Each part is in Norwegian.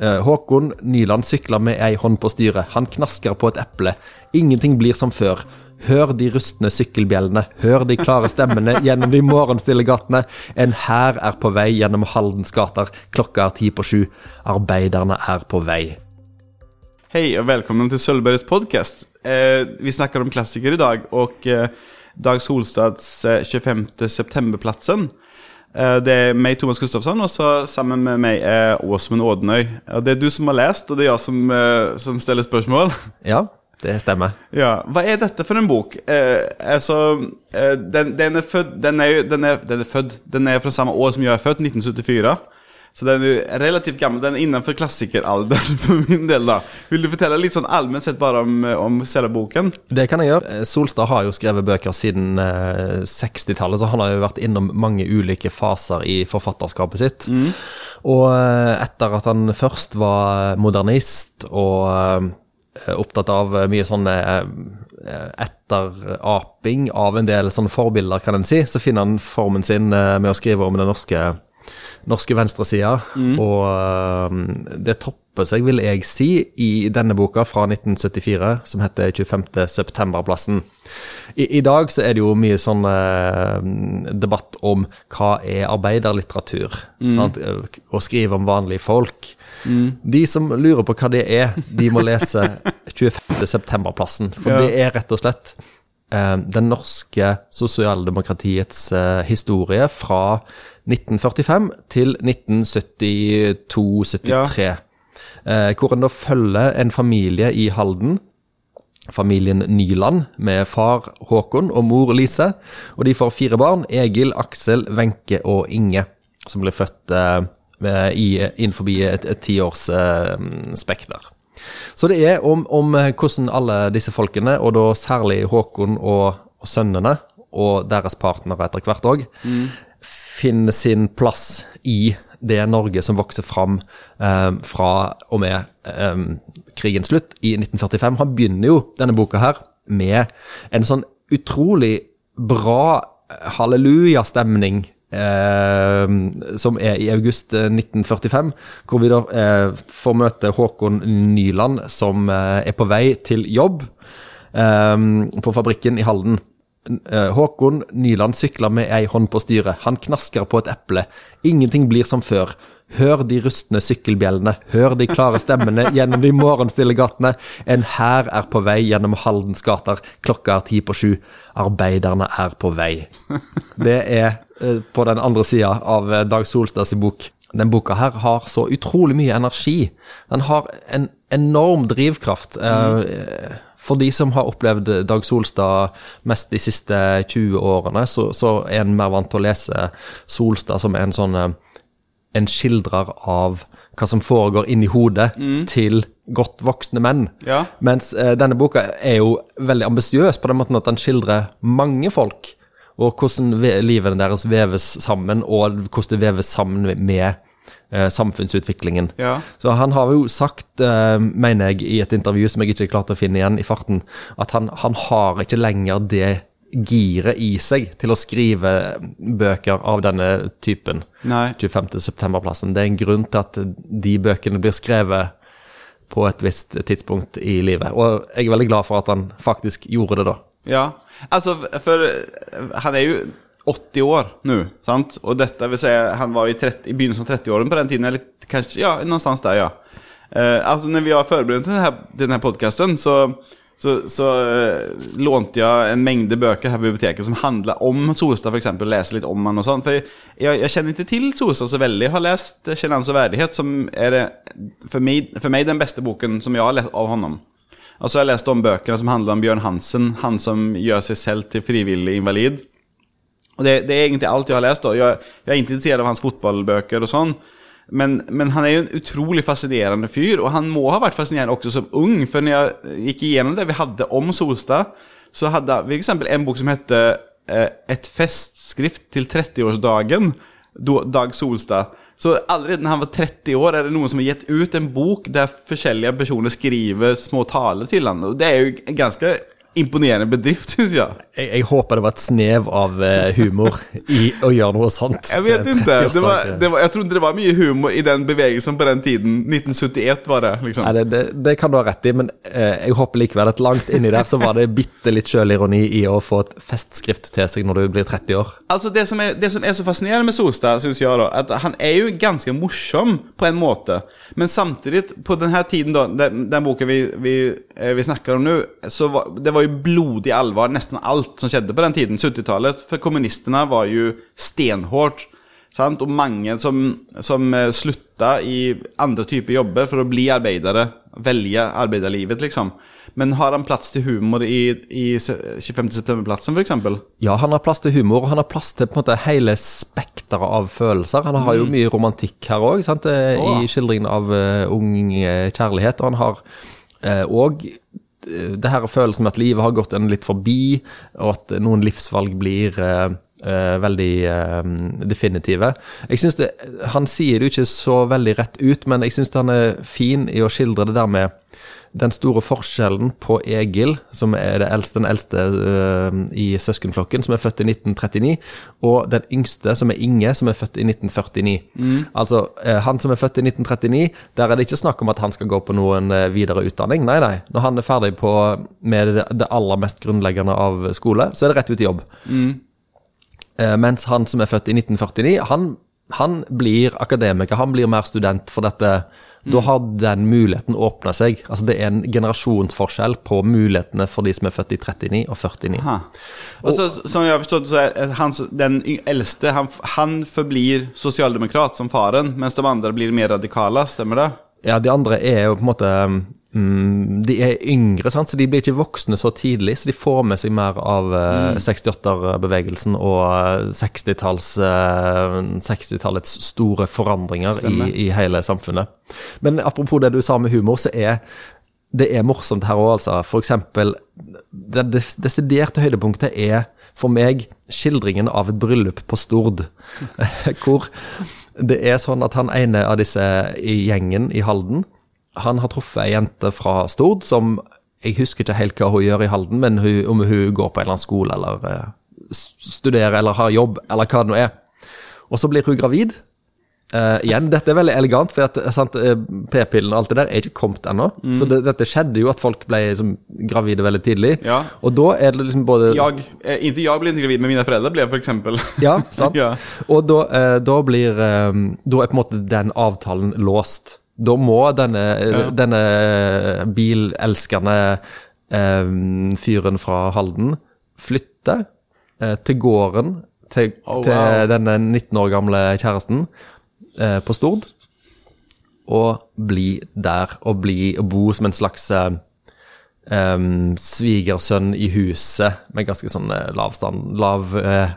Eh, Håkon Nyland sykler med ei hånd på styret. Han knasker på et eple. Ingenting blir som før. Hør de rustne sykkelbjellene, hør de klare stemmene gjennom de morgenstille gatene. En hær er på vei gjennom Haldens gater. Klokka er ti på sju. Arbeiderne er på vei. Hei og velkommen til Sølvbergs podcast. Eh, vi snakker om klassiker dag, og eh, Dag Solstads eh, 25 septemberplatsen. Eh, det er meg, Thomas Gustafsson, og så sammen med meg er Åsmund Ådnøy. Det er du som har lest, og det er jeg som, eh, som stiller spørsmål. Ja, det stemmer. Ja, Hva er dette for en bok? Eh, altså, eh, den, den er født den er, den er, den er født den er fra samme år som jeg er født, 1974. Så den er jo relativt gammel. den er innenfor klassikeralderen for min del da. Vil du fortelle litt sånn allment sett bare om, om selve boken? Det kan jeg gjøre. Eh, Solstad har jo skrevet bøker siden eh, 60-tallet, så han har jo vært innom mange ulike faser i forfatterskapet sitt. Og eh, etter at han først var modernist og eh, opptatt av mye sånn eh, etteraping av en del sånne forbilder, kan en si, så finner han formen sin eh, med å skrive om den norske norske venstresida, og eh, det topper seg, vil jeg si, i denne boka fra 1974, som heter 25. septemberplassen. I, I dag så er det jo mye sånn eh, debatt om hva er arbeiderlitteratur, sant? å skrive om vanlige folk. De som lurer på hva det er, de må lese 25. septemberplassen, for Ja. det er rett og slett eh, den norske sosialdemokratiets eh, historie fra 1945 til 1972-73. Eh, hvor en da følger en familie i Halden. Familien Nyland med far Håkon og mor Lise. Og de får fire barn. Egil, Aksel, Wenche og Inge. Som blir født eh, i, innenfor et, et tiårsspekter. Så det er om, om hvordan alle disse folkene, og da særlig Håkon og, og sønnene, og deres partnere etter hvert òg, finner sin plass i det Norge som vokser fram eh, fra og med eh, krigens slutt i 1945. Han begynner jo denne boka her med en sånn utrolig bra hallelujastemning eh, som er i august eh, 1945, hvor vi da eh, får møte Håkon Nyland som eh, er på vei til jobb eh, på fabrikken i Halden. Eh, Håkon Nyland sykler med ei hånd på styret. Han knasker på et eple. Ingenting blir som før. Hør de rustne sykkelbjellene, hør de klare stemmene gjennom de morgenstille gatene. En hær er på vei gjennom Haldens gater. Klokka er ti på sju. Arbeiderne er på vei. Det er eh, på den andre sida av eh, Dag Solstads bok. Den boka her har så utrolig mye energi. Den har en enorm drivkraft. Eh, for de som har opplevd Dag Solstad mest de siste 20 årene, så, så er en mer vant til å lese Solstad som en sånn eh, en skildrer av hva som foregår inni hodet til godt voksne menn. Ja. Mens eh, denne boka er jo veldig ambisiøs på den måten at den skildrer mange folk, og hvordan livet deres veves sammen, og hvordan det veves sammen med samfunnsutviklingen. Ja. Så han har jo sagt, eh, mener jeg, i et intervju som jeg ikke klarte å finne igjen i farten, at han, han har ikke lenger det giret i seg til å skrive bøker av denne typen. Nei. 25. septemberplassen. Det er en grunn til at de bøkene blir skrevet på et visst tidspunkt i livet. Og jeg er veldig glad for at han faktisk gjorde det da. Ja, altså, for han er ju 80 år nu, sant? Og dette vil si, han var i, 30, i begynnelsen av 30-årene på den tiden, eller kanskje ja, någonstans der, ja. Eh, altså, når vi har forberedt denne, denne podkasten, så, så, så eh, lånte jeg en mengde bøker her på biblioteket som handler om Solstad f.eks. läser litt om han og sånn. For jeg, jeg, kjenner ikke til Solstad så veldig. Jeg har lest Kjellans og verdighet', som er det, for, meg, för mig den beste boken som jeg har lest av ham. Og så har jeg lest de bøkene som handler om Bjørn Hansen, han som gjør seg selv til frivillig invalid. Og det, det er egentlig alt jeg har da. Jeg, jeg er ikke interessert av hans fotballbøker og sånn. Men, men han er jo en utrolig fascinerende fyr, og han må ha vært fascinerende også som ung. For når jeg gikk igjennom det vi hadde om Solstad, så hadde vi f.eks. en bok som hette eh, 'Et festskrift til 30-årsdagen'. Dag Solstad. Så allerede når han var 30 år, er det noen som har gitt ut en bok der forskjellige personer skriver små taler til han. Det er jo ganske imponerende bedrift, syns jeg. Jeg, jeg håper det var et snev av eh, humor i å gjøre noe sånt. Jeg vet ikke. Det var, det var, jeg trodde det var mye humor i den bevegelsen på den tiden. 1971 var det, liksom. Nei, det, det, kan du ha rett i, men eh, jeg håper likevel at langt inni der så var det bitte litt sjølironi i å få et festskrift til seg når du blir 30 år. Altså det som, er, det som er så fascinerende med Solstad, syns jeg, da, at han er jo ganske morsom på en måte. Men samtidig, på denne tiden, da, den, den boka vi, vi, eh, vi snakker om nå, så var det var jo blodig alvor, nesten alt som skjedde på den tiden, 70-tallet. For kommunistene var jo stenhårt. Sant? Og mange som, som eh, slutta i andre typer jobber for å bli arbeidere. Velge arbeiderlivet, liksom. Men har han plass til humor i, i 25. september-plassen, f.eks.? Ja, han har plass til humor, og han har plass til på en måte hele spekteret av følelser. Han har jo mye romantikk her òg, i skildringen av uh, ung eh, kjærlighet. Og han har òg det her følelsen med at livet har gått en litt forbi, og at noen livsvalg blir uh, veldig uh, definitive. Jeg synes det, Han sier det jo ikke så veldig rett ut, men jeg syns han er fin i å skildre det der med den store forskjellen på Egil, som er det eldste, den eldste uh, i søskenflokken, som er født i 1939, og den yngste, som er Inge, som er født i 1949. Altså, uh, han som er født i 1939, der er det ikke snakk om at han skal gå på noen øh, videre utdanning. Nei, nei. Når han er ferdig på, med det, det aller mest grunnleggende av skole, så er det rett ut i jobb. Eh, mens han som er født i 1949, han, han blir akademiker, han blir mer student for dette. Da har den muligheten åpna seg. Altså Det er en generasjonsforskjell på mulighetene for de som er født i 39 og 49. Aha. Og så, som jeg har forstått, så er han, den eldste han, han forblir sosialdemokrat som faren, mens de andre blir mer radikale. Stemmer det? Ja, de andre er jo på en måte mm, De er yngre, sant? så de blir ikke voksne så tidlig. Så de får med seg mer av eh, 68-bevegelsen og eh, 60-talls, eh, 60-tallets store forandringer i, i hele samfunnet. Men apropos det du sa med humor, så er det er morsomt her òg, altså. For eksempel, det desiderte høydepunktet er for meg skildringen av et bryllup på Stord. Hvor det er sånn at han ene av disse i gjengen i Halden, han har truffet ei jente fra Stord som Jeg husker ikke helt hva hun gjør i Halden, men hun, om hun går på en eller annen skole eller eh, studerer eller har jobb, eller hva det nå er. Og så blir hun gravid. Uh, igjen, dette er veldig elegant, for eh, p-pillen og alt det der er ikke kommet ennå. Så det, dette skjedde jo at folk ble liksom, gravide veldig tidlig. Ja. Og da er det liksom både jeg, Inntil jeg ble gravid, men mine foreldre, ble jeg f.eks. Ja, sant? Ja. Og da, uh, da blir eh, Da er på en måte den avtalen låst. Da må denne, Ja. denne bilelskende eh, fyren fra Halden flytte eh, til gården til, Oh, til denne 19 år gamle kjæresten eh, på Stord. Og bli der, og bli og bo som en slags eh, svigersønn i huset med ganske sånn eh, lav stand, lav eh,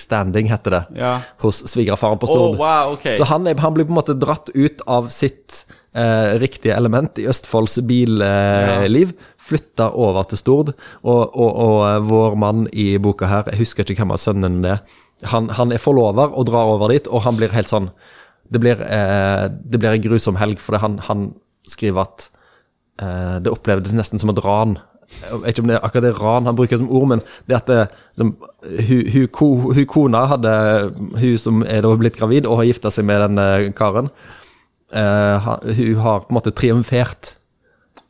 standing, heter det, Ja. hos svigerfaren på Stord. Stord. wow, okay. Så han, han blir på en måte dratt ut av sitt eh, riktige element i Østfolds billiv, flytta over til Stord, og, og, og eh, vår mann i boka her, jeg husker ikke hvem av sønnene det er, han, han er forlover og drar over dit, og han blir helt sånn Det blir, eh, det blir en grusom helg, for han, han skriver at eh, det opplevdes nesten som et ran. Jeg vet ikke om det er akkurat det ran han bruker som ord, men det at det, som, hun, hun, ko- hun kona hadde Hun som er da blitt gravid og har gifta seg med den eh, karen, uh, hun har på en måte triumfert.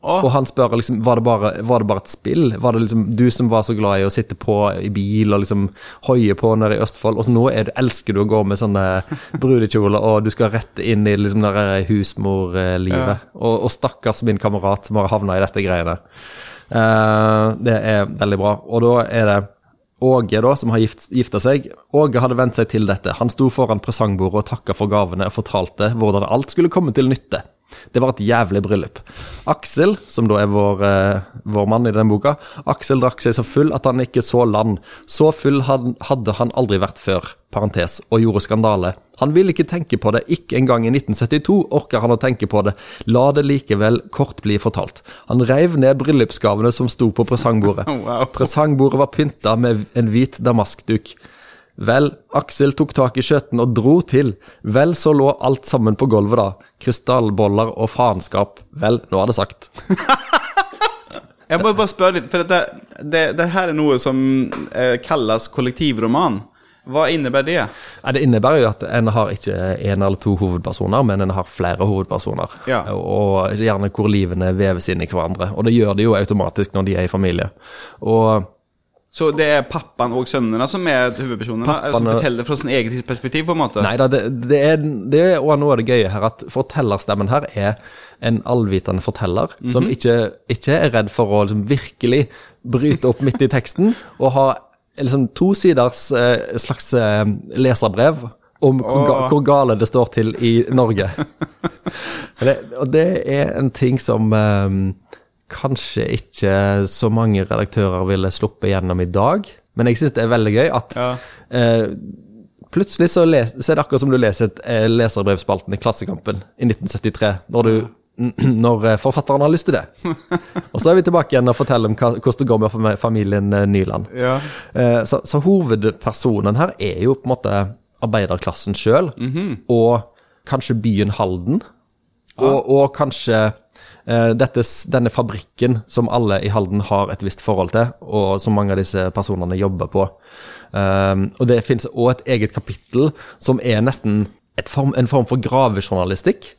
Og han spør liksom, var det, bare, var det bare et spill? Var det liksom du som var så glad i å sitte på i bil og liksom hoie på nede i Østfold, og så nå det, elsker du å gå med sånne brudekjoler, og du skal rett inn i liksom det husmorlivet. Ja. Og, og stakkars min kamerat som har havna i dette greiene. Eh, det er veldig bra. Og da er det Åge, da, som har gift, gifta seg. Åge hadde vent seg til dette. Han sto foran presangbordet og takka for gavene og fortalte hvordan alt skulle komme til nytte. Det var et jævlig bryllup. Aksel, som da er vår, eh, vår mann i den boka, Aksel drakk seg så full at han ikke så land. Så full had, hadde han aldri vært før, parentes, og gjorde skandale. Han ville ikke tenke på det, ikke engang i 1972 orker han å tenke på det. La det likevel kort bli fortalt. Han reiv ned bryllupsgavene som sto på presangbordet. Presangbordet var pynta med en hvit damaskduk. Vel, Aksel tok tak i skjøten og dro til. Vel, så lå alt sammen på gulvet, da. Krystallboller og faenskap. Vel, nå er det sagt. Jeg må bare spørre litt, for dette, det, det her er noe som eh, kalles kollektivroman. Hva innebærer det? Det innebærer jo at en har ikke én eller to hovedpersoner, men en har flere hovedpersoner. Ja. Og gjerne hvor livene veves inn i hverandre. Og det gjør de jo automatisk når de er i familie. Og Så det er pappaen og sønnene som er hovedpersonene? Pappaen, som Pappaen- forteller fra sin eget perspektiv, på en måte? Nei da, det, det er, det er noe av det gøye her, at fortellerstemmen her er en allvitende forteller som ikke, ikke er redd for å liksom virkelig bryte opp midt i teksten, og ha liksom to siders eh, slags eh, leserbrev om hvor, ga, hvor gale det står til i Norge. det, og det er en ting som eh, kanskje ikke så mange redaktører ville sluppet gjennom i dag, men jeg syns det er veldig gøy at Ja. eh, Plutselig så, les, så er det akkurat som du leser et eh, leserbrevspalten i Klassekampen i 1973, når, du, når eh, forfatteren har lyst til det. Og så er vi tilbake igjen og forteller om hvordan det går med familien eh, Nyland. Ja. Eh, så, så hovedpersonen her er jo på en måte arbeiderklassen sjøl, og kanskje byen Halden. Og, og kanskje dette, denne fabrikken som alle i Halden har et visst forhold til, og som mange av disse personene jobber på. Um, og det finnes òg et eget kapittel som er nesten form, en form for gravejournalistikk.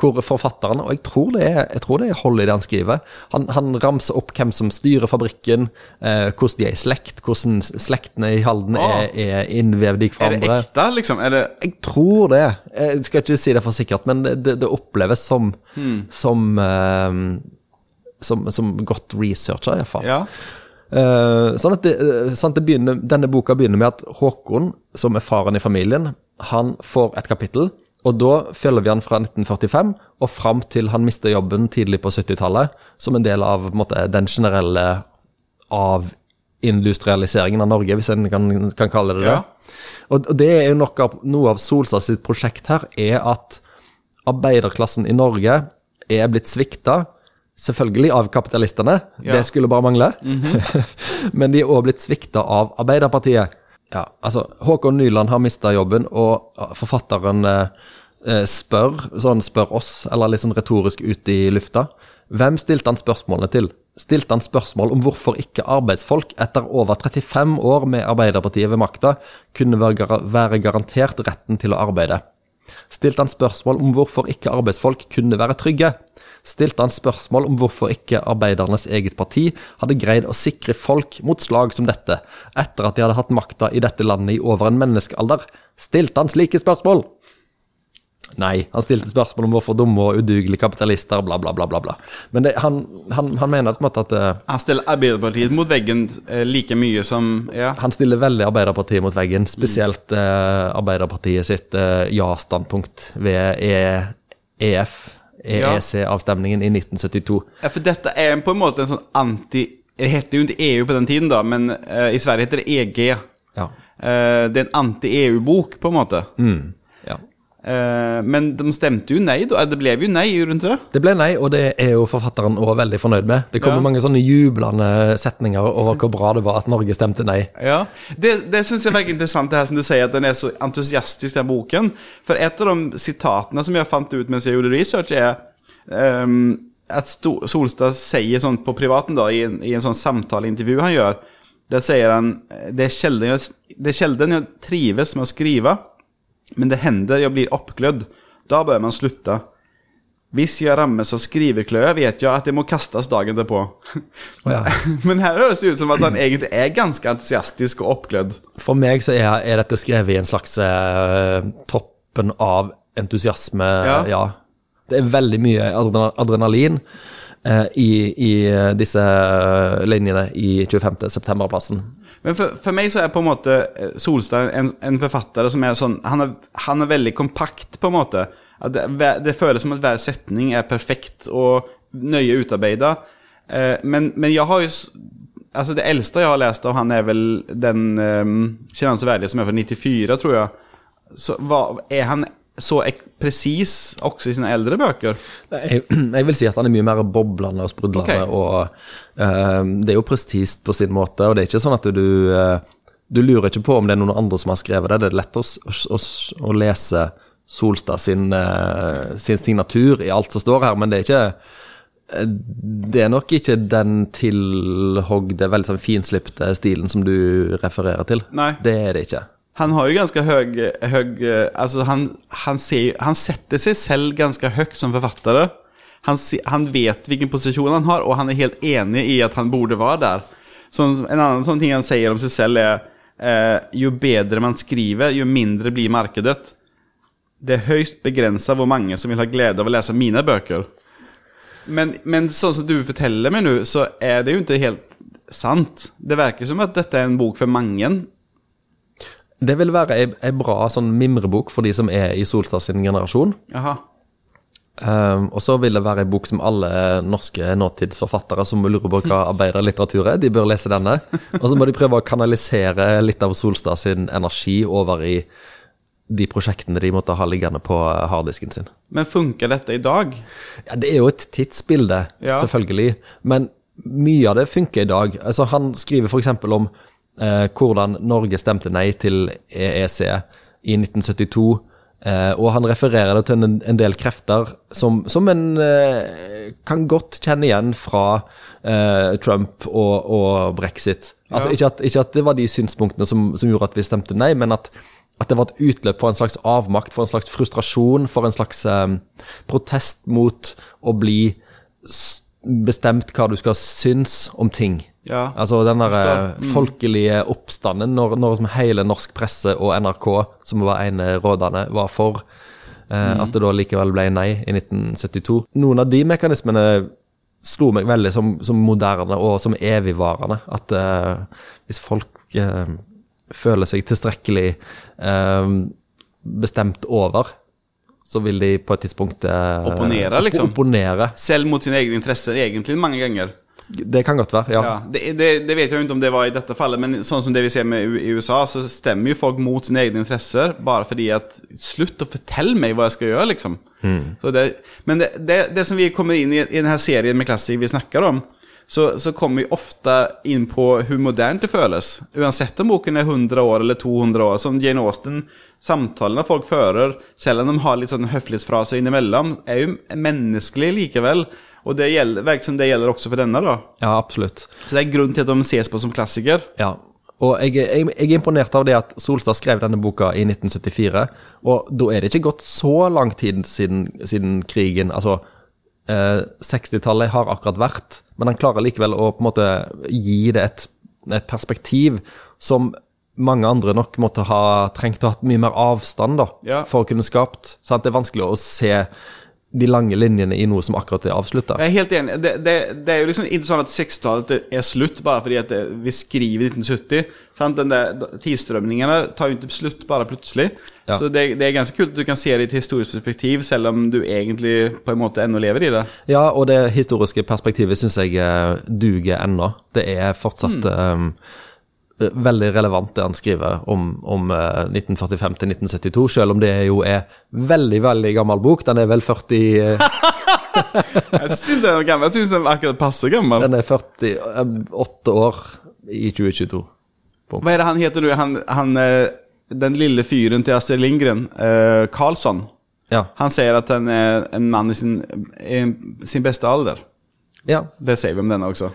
Hvor forfatteren, og jeg tror det er, jeg tror det er hold i det han skriver, han, han ramser opp hvem som styrer fabrikken, eh, hvordan de er i slekt, hvordan slektene i Halden er, er innvevd i Er det ekte, liksom? Det Jeg tror det. Jeg skal ikke si det for sikkert, men det, det, oppleves som som, eh, som som godt researcha, iallfall. Ja. Eh, sånn at det, eh, sånn at det begynner, Denne boka begynner med at Håkon, som er faren i familien, han får et kapittel. Og da følger vi han fra 1945 og fram til han mister jobben tidlig på 70-tallet, som en del av en måte, den generelle avindustrialiseringen av Norge, hvis en kan, kan kalle det det. Ja. Og, og det er jo noe av, noe av Solstad sitt prosjekt her, er at arbeiderklassen i Norge er blitt svikta. Selvfølgelig av kapitalistene, Ja. det skulle bare mangle. Men de er òg blitt svikta av Arbeiderpartiet. Ja, altså, Håkon Nyland har mista jobben, og forfatteren eh, spør, sånn spør oss, eller litt sånn retorisk ut i lufta. Hvem stilte han spørsmålene til? Stilte han spørsmål om hvorfor ikke arbeidsfolk etter over 35 år med Arbeiderpartiet ved makta kunne være garantert retten til å arbeide? Stilte han spørsmål om hvorfor ikke arbeidsfolk kunne være trygge? Stilte han spørsmål om hvorfor ikke arbeidernes eget parti hadde greid å sikre folk mot slag som dette, etter at de hadde hatt makta i dette landet i over en menneskealder? Stilte han slike spørsmål? Nei, han stilte spørsmål om hvorfor dumme og udugelige kapitalister, bla, bla, bla. bla, bla. Men det, han, han, han mener på en måte at eh, Han stiller Arbeiderpartiet mot veggen eh, like mye som Ja. han stiller veldig Arbeiderpartiet mot veggen, spesielt eh, Arbeiderpartiet sitt ja-standpunkt ved e EF. EEC-avstemningen i 1972. Ja, For dette er på en måte en sånn anti Det heter jo ikke EU på den tiden, da, men uh, i Sverige heter det EG. Ja. Uh, det er en anti-EU-bok, på en måte. ja. Eh, men de stemte jo nei. Det ble jo nei, rundt det det? Ble nei, og det er jo forfatteren òg veldig fornøyd med. Det kommer Ja. mange sånne jublende setninger over hvor bra det var at Norge stemte nei. Ja, Det, det syns jeg virker interessant, det her som du sier, at den er så entusiastisk, den boken. For et av de sitatene som jeg fant ut mens jeg gjorde research, er um, at Solstad sier sånn på privaten, da, i en, i en sånn samtaleintervju han gjør, der sier han det er, sjelden jeg, det er sjelden jeg trives med å skrive, men det hender jeg blir oppglødd. Da bør man slutte. Hvis jeg rammes av skrivekløe, vet jeg at det må kastes dagen derpå. ja. Men her høres det ut som at han egentlig er ganske entusiastisk og oppglødd. For meg så er, er dette skrevet i en slags eh, toppen av entusiasme. Ja. Ja. Det er veldig mye adrenalin i, i disse linjene i 25. september-plassen. Men for, for meg så er på en måte eh, Solstad en, en forfatter som er sånn han er, han er veldig kompakt, på en måte. Det, det føles som at hver setning er perfekt og nøye utarbeidet. Eh, men, men jeg har jo Altså Det eldste jeg har lest av han, er vel den um, 'Kjenner han så som er fra 94, tror jeg. Så hva, Er han så presis også i sine eldre bøker? Jeg, jeg vil si at han er mye mer boblende og sprudlende, Okay. og uh, det er jo prestist på sin måte, og det er ikke sånn at du uh, Du lurer ikke på om det er noen andre som har skrevet det, det er lett å, å, å lese Solstad sin, eh, sin signatur i alt som står her, men det er ikke Det er nok ikke den tilhogde, veldig sånn finslipte stilen som du refererer til. Nei. Det er det ikke. Han har ju ganska hög, hög alltså han, han, ser, han sätter sig själv ganska högt som författare. Han, han vet vilken position han har och han är helt enig i att han borde vara där. Så en annan sån ting han säger om sig själv är eh, ju bedre man skriver, ju mindre blir markedet. Det högst begränsar hvor mange som vill ha glädje av å lese mine bøker. Men, men sånn som du forteller meg nå, så er det jo ikke helt sant. Det virker som at dette er en bok for mange. Det vil være ei, ei bra sånn mimrebok for de som er i Solstad sin generasjon. Aha. Um, og så vil det være ei bok som alle norske nåtidsforfattere som lurer på hva arbeiderlitteratur er, de bør lese denne. Og så må de prøve å kanalisere litt av Solstad sin energi over i de prosjektene de måtte ha liggende på harddisken sin. Men funker dette i dag? Ja, Det er jo et tidsbilde, Ja. selvfølgelig. Men mye av det funker i dag. Altså, han skriver f.eks. om eh, hvordan Norge stemte nei til EEC i 1972. Eh, og han refererer det til en, en del krefter som, som en eh, kan godt kjenne igjen fra eh, Trump og, og brexit. Altså, Ja. ikke, at, ikke at det var de synspunktene som, som gjorde at vi stemte nei, men at, at det var et utløp for en slags avmakt, for en slags frustrasjon, for en slags eh, protest mot å bli bestemt hva du skal synes om ting. Ja. Altså den der eh, folkelige oppstanden når, når som hele norsk presse og NRK, som var ene rådene, var for. eh, At det da likevel ble nei i 1972. Noen av de mekanismene slo meg veldig som, som moderne og som evigvarende. At eh, hvis folk eh, føler seg tilstrekkelig eh, bestemt over, så vil de på et tidspunkt eh, Opponere, liksom. Opponere. Selv mot sine egne interesser, egentlig mange ganger. Det kan godt være, ja. Ja, det, det, det vet jeg jo ikke om det var i dette fallet, men sånn som det vi ser med i USA, så stemmer jo folk mot sine egne interesser bare fordi at Slutt å fortelle meg hva jeg skal gjøre, liksom. Så det, men det, det, det som vi kommer inn i i denne serien med klassiker vi snakker om, så, så kommer vi ofte inn på hvor moderne det føles. Uansett om boken er 100 år eller 200 år. Som Jane Austen, samtalene folk fører, selv om de har litt sånn høflighetsfraser innimellom, er jo menneskelig likevel. Og det gjelder, virker som det gjelder også for denne, da. Ja, absolutt. Så det er grunn til at de ses på som klassiker. Ja, og jeg, jeg, jeg er imponert av det at Solstad skrev denne boka i 1974, og da er det ikke gått så lang tid siden, siden krigen. Altså, eh, 60-tallet har akkurat vært, men han klarer likevel å på en måte gi det et, et perspektiv som mange andre nok måtte ha trengt å ha hatt mye mer avstand da, Ja. for å kunne skapt. Sant? Det er vanskelig å se de lange linjene i noe som akkurat er avslutta. Jeg er helt enig. Det, det, det er jo liksom ikke sånn at 60-tallet er slutt bare fordi at vi skriver 1970. Sant? Den der Tidsstrømningene tar jo ikke slutt bare plutselig. Ja. Så det, det er ganske kult at du kan se det i et historisk perspektiv, selv om du egentlig på en måte ennå lever i det. Ja, og det historiske perspektivet syns jeg eh, duger ennå. Det er fortsatt Mm. um, veldig relevant, det han skriver om, om eh, 1945 til 1972, selv om det jo er veldig, veldig gammel bok. Den er vel 40 eh, Jeg syns den er gammel. Jeg syns den akkurat passer gammel. Den er 48 år i 2022. Hva er det han heter nå? Han, han, eh, den lille fyren til Astrid Lindgren, eh, Karlsson. Ja. Han sier at han er en mann i sin, i sin beste alder. ja. Det sier vi om denne også.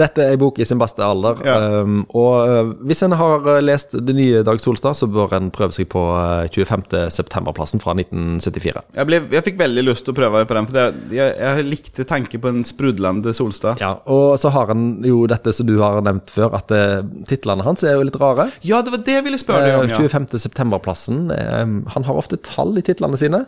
Dette er en bok i sin beste alder. Ja. Um, og uh, hvis en har uh, lest det nye Dag Solstad, så bør en prøve seg på uh, 25. septemberplassen fra 1974. Jeg, ble, jeg fikk veldig lyst til å prøve på den, for det, jeg, jeg likte tanken på en sprudlende Solstad. Ja, og så har han jo dette som du har nevnt før, at titlene hans er jo litt rare. Ja, det var det jeg ville spørre deg om, Eh, ja. 25. septemberplassen. Um, han har ofte tall i titlene sine.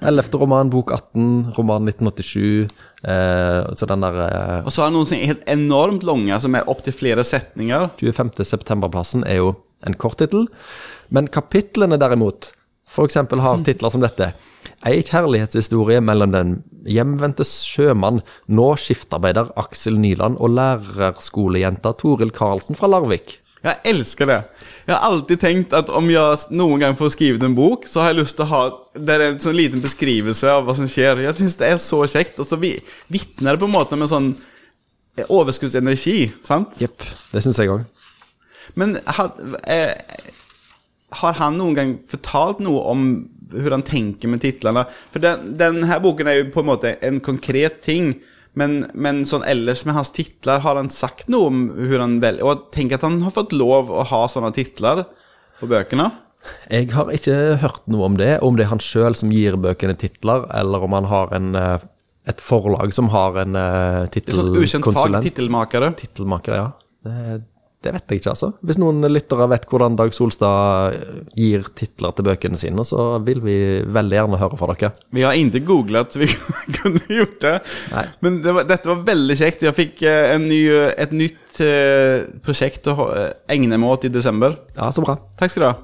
11. roman, bok 18, roman 1987. Uh, så den der uh... Og så har han noen sånne helt enormt lange, som er opptil flere setninger. 25. septemberplassen er jo en kort tittel. Men kapitlene derimot, f.eks. har titler som dette. Ei kjærlighetshistorie mellom den hjemvendte sjømann, nå skiftarbeider Aksel Nyland og lærerskolejenta Toril Karlsen fra Larvik. Jeg elsker det. Jeg har alltid tenkt at om jeg noen gang får skrevet en bok, så har jeg lyst til å ha Det er en sånn liten beskrivelse av hva som skjer. Jeg syns det er så kjekt. Og så vi- vitner det på en måte med sånn overskuddsenergi, sant? Jepp. Det syns jeg òg. Men har, eh, har han noen gang fortalt noe om hvordan han tenker med titlene? For den, den her boken er jo på en måte en konkret ting, Men, men sånn ellers med hans titler, har han sagt noe om hvordan han velger Og tenk at han har fått lov å ha sånne titler på bøkene. Jeg har ikke hørt noe om det, om det er han sjøl som gir bøkene titler, eller om han har en, eh, et forlag som har en uh, er sånn ukjent fag, tittelkonsulent. tittelmakere. Tittelmaker, ja. Det, det vet jeg ikke, altså. Hvis noen lyttere vet hvordan Dag Solstad gir titler til bøkene sine, så vil vi veldig gjerne høre fra dere. Vi har ikke googlet, vi kunne gjort det. Nei. Men det var, dette var veldig kjekt. Jeg fikk eh, en ny, et nytt uh, prosjekt å egne meg åt i desember. Ja, så bra. Takk skal du ha.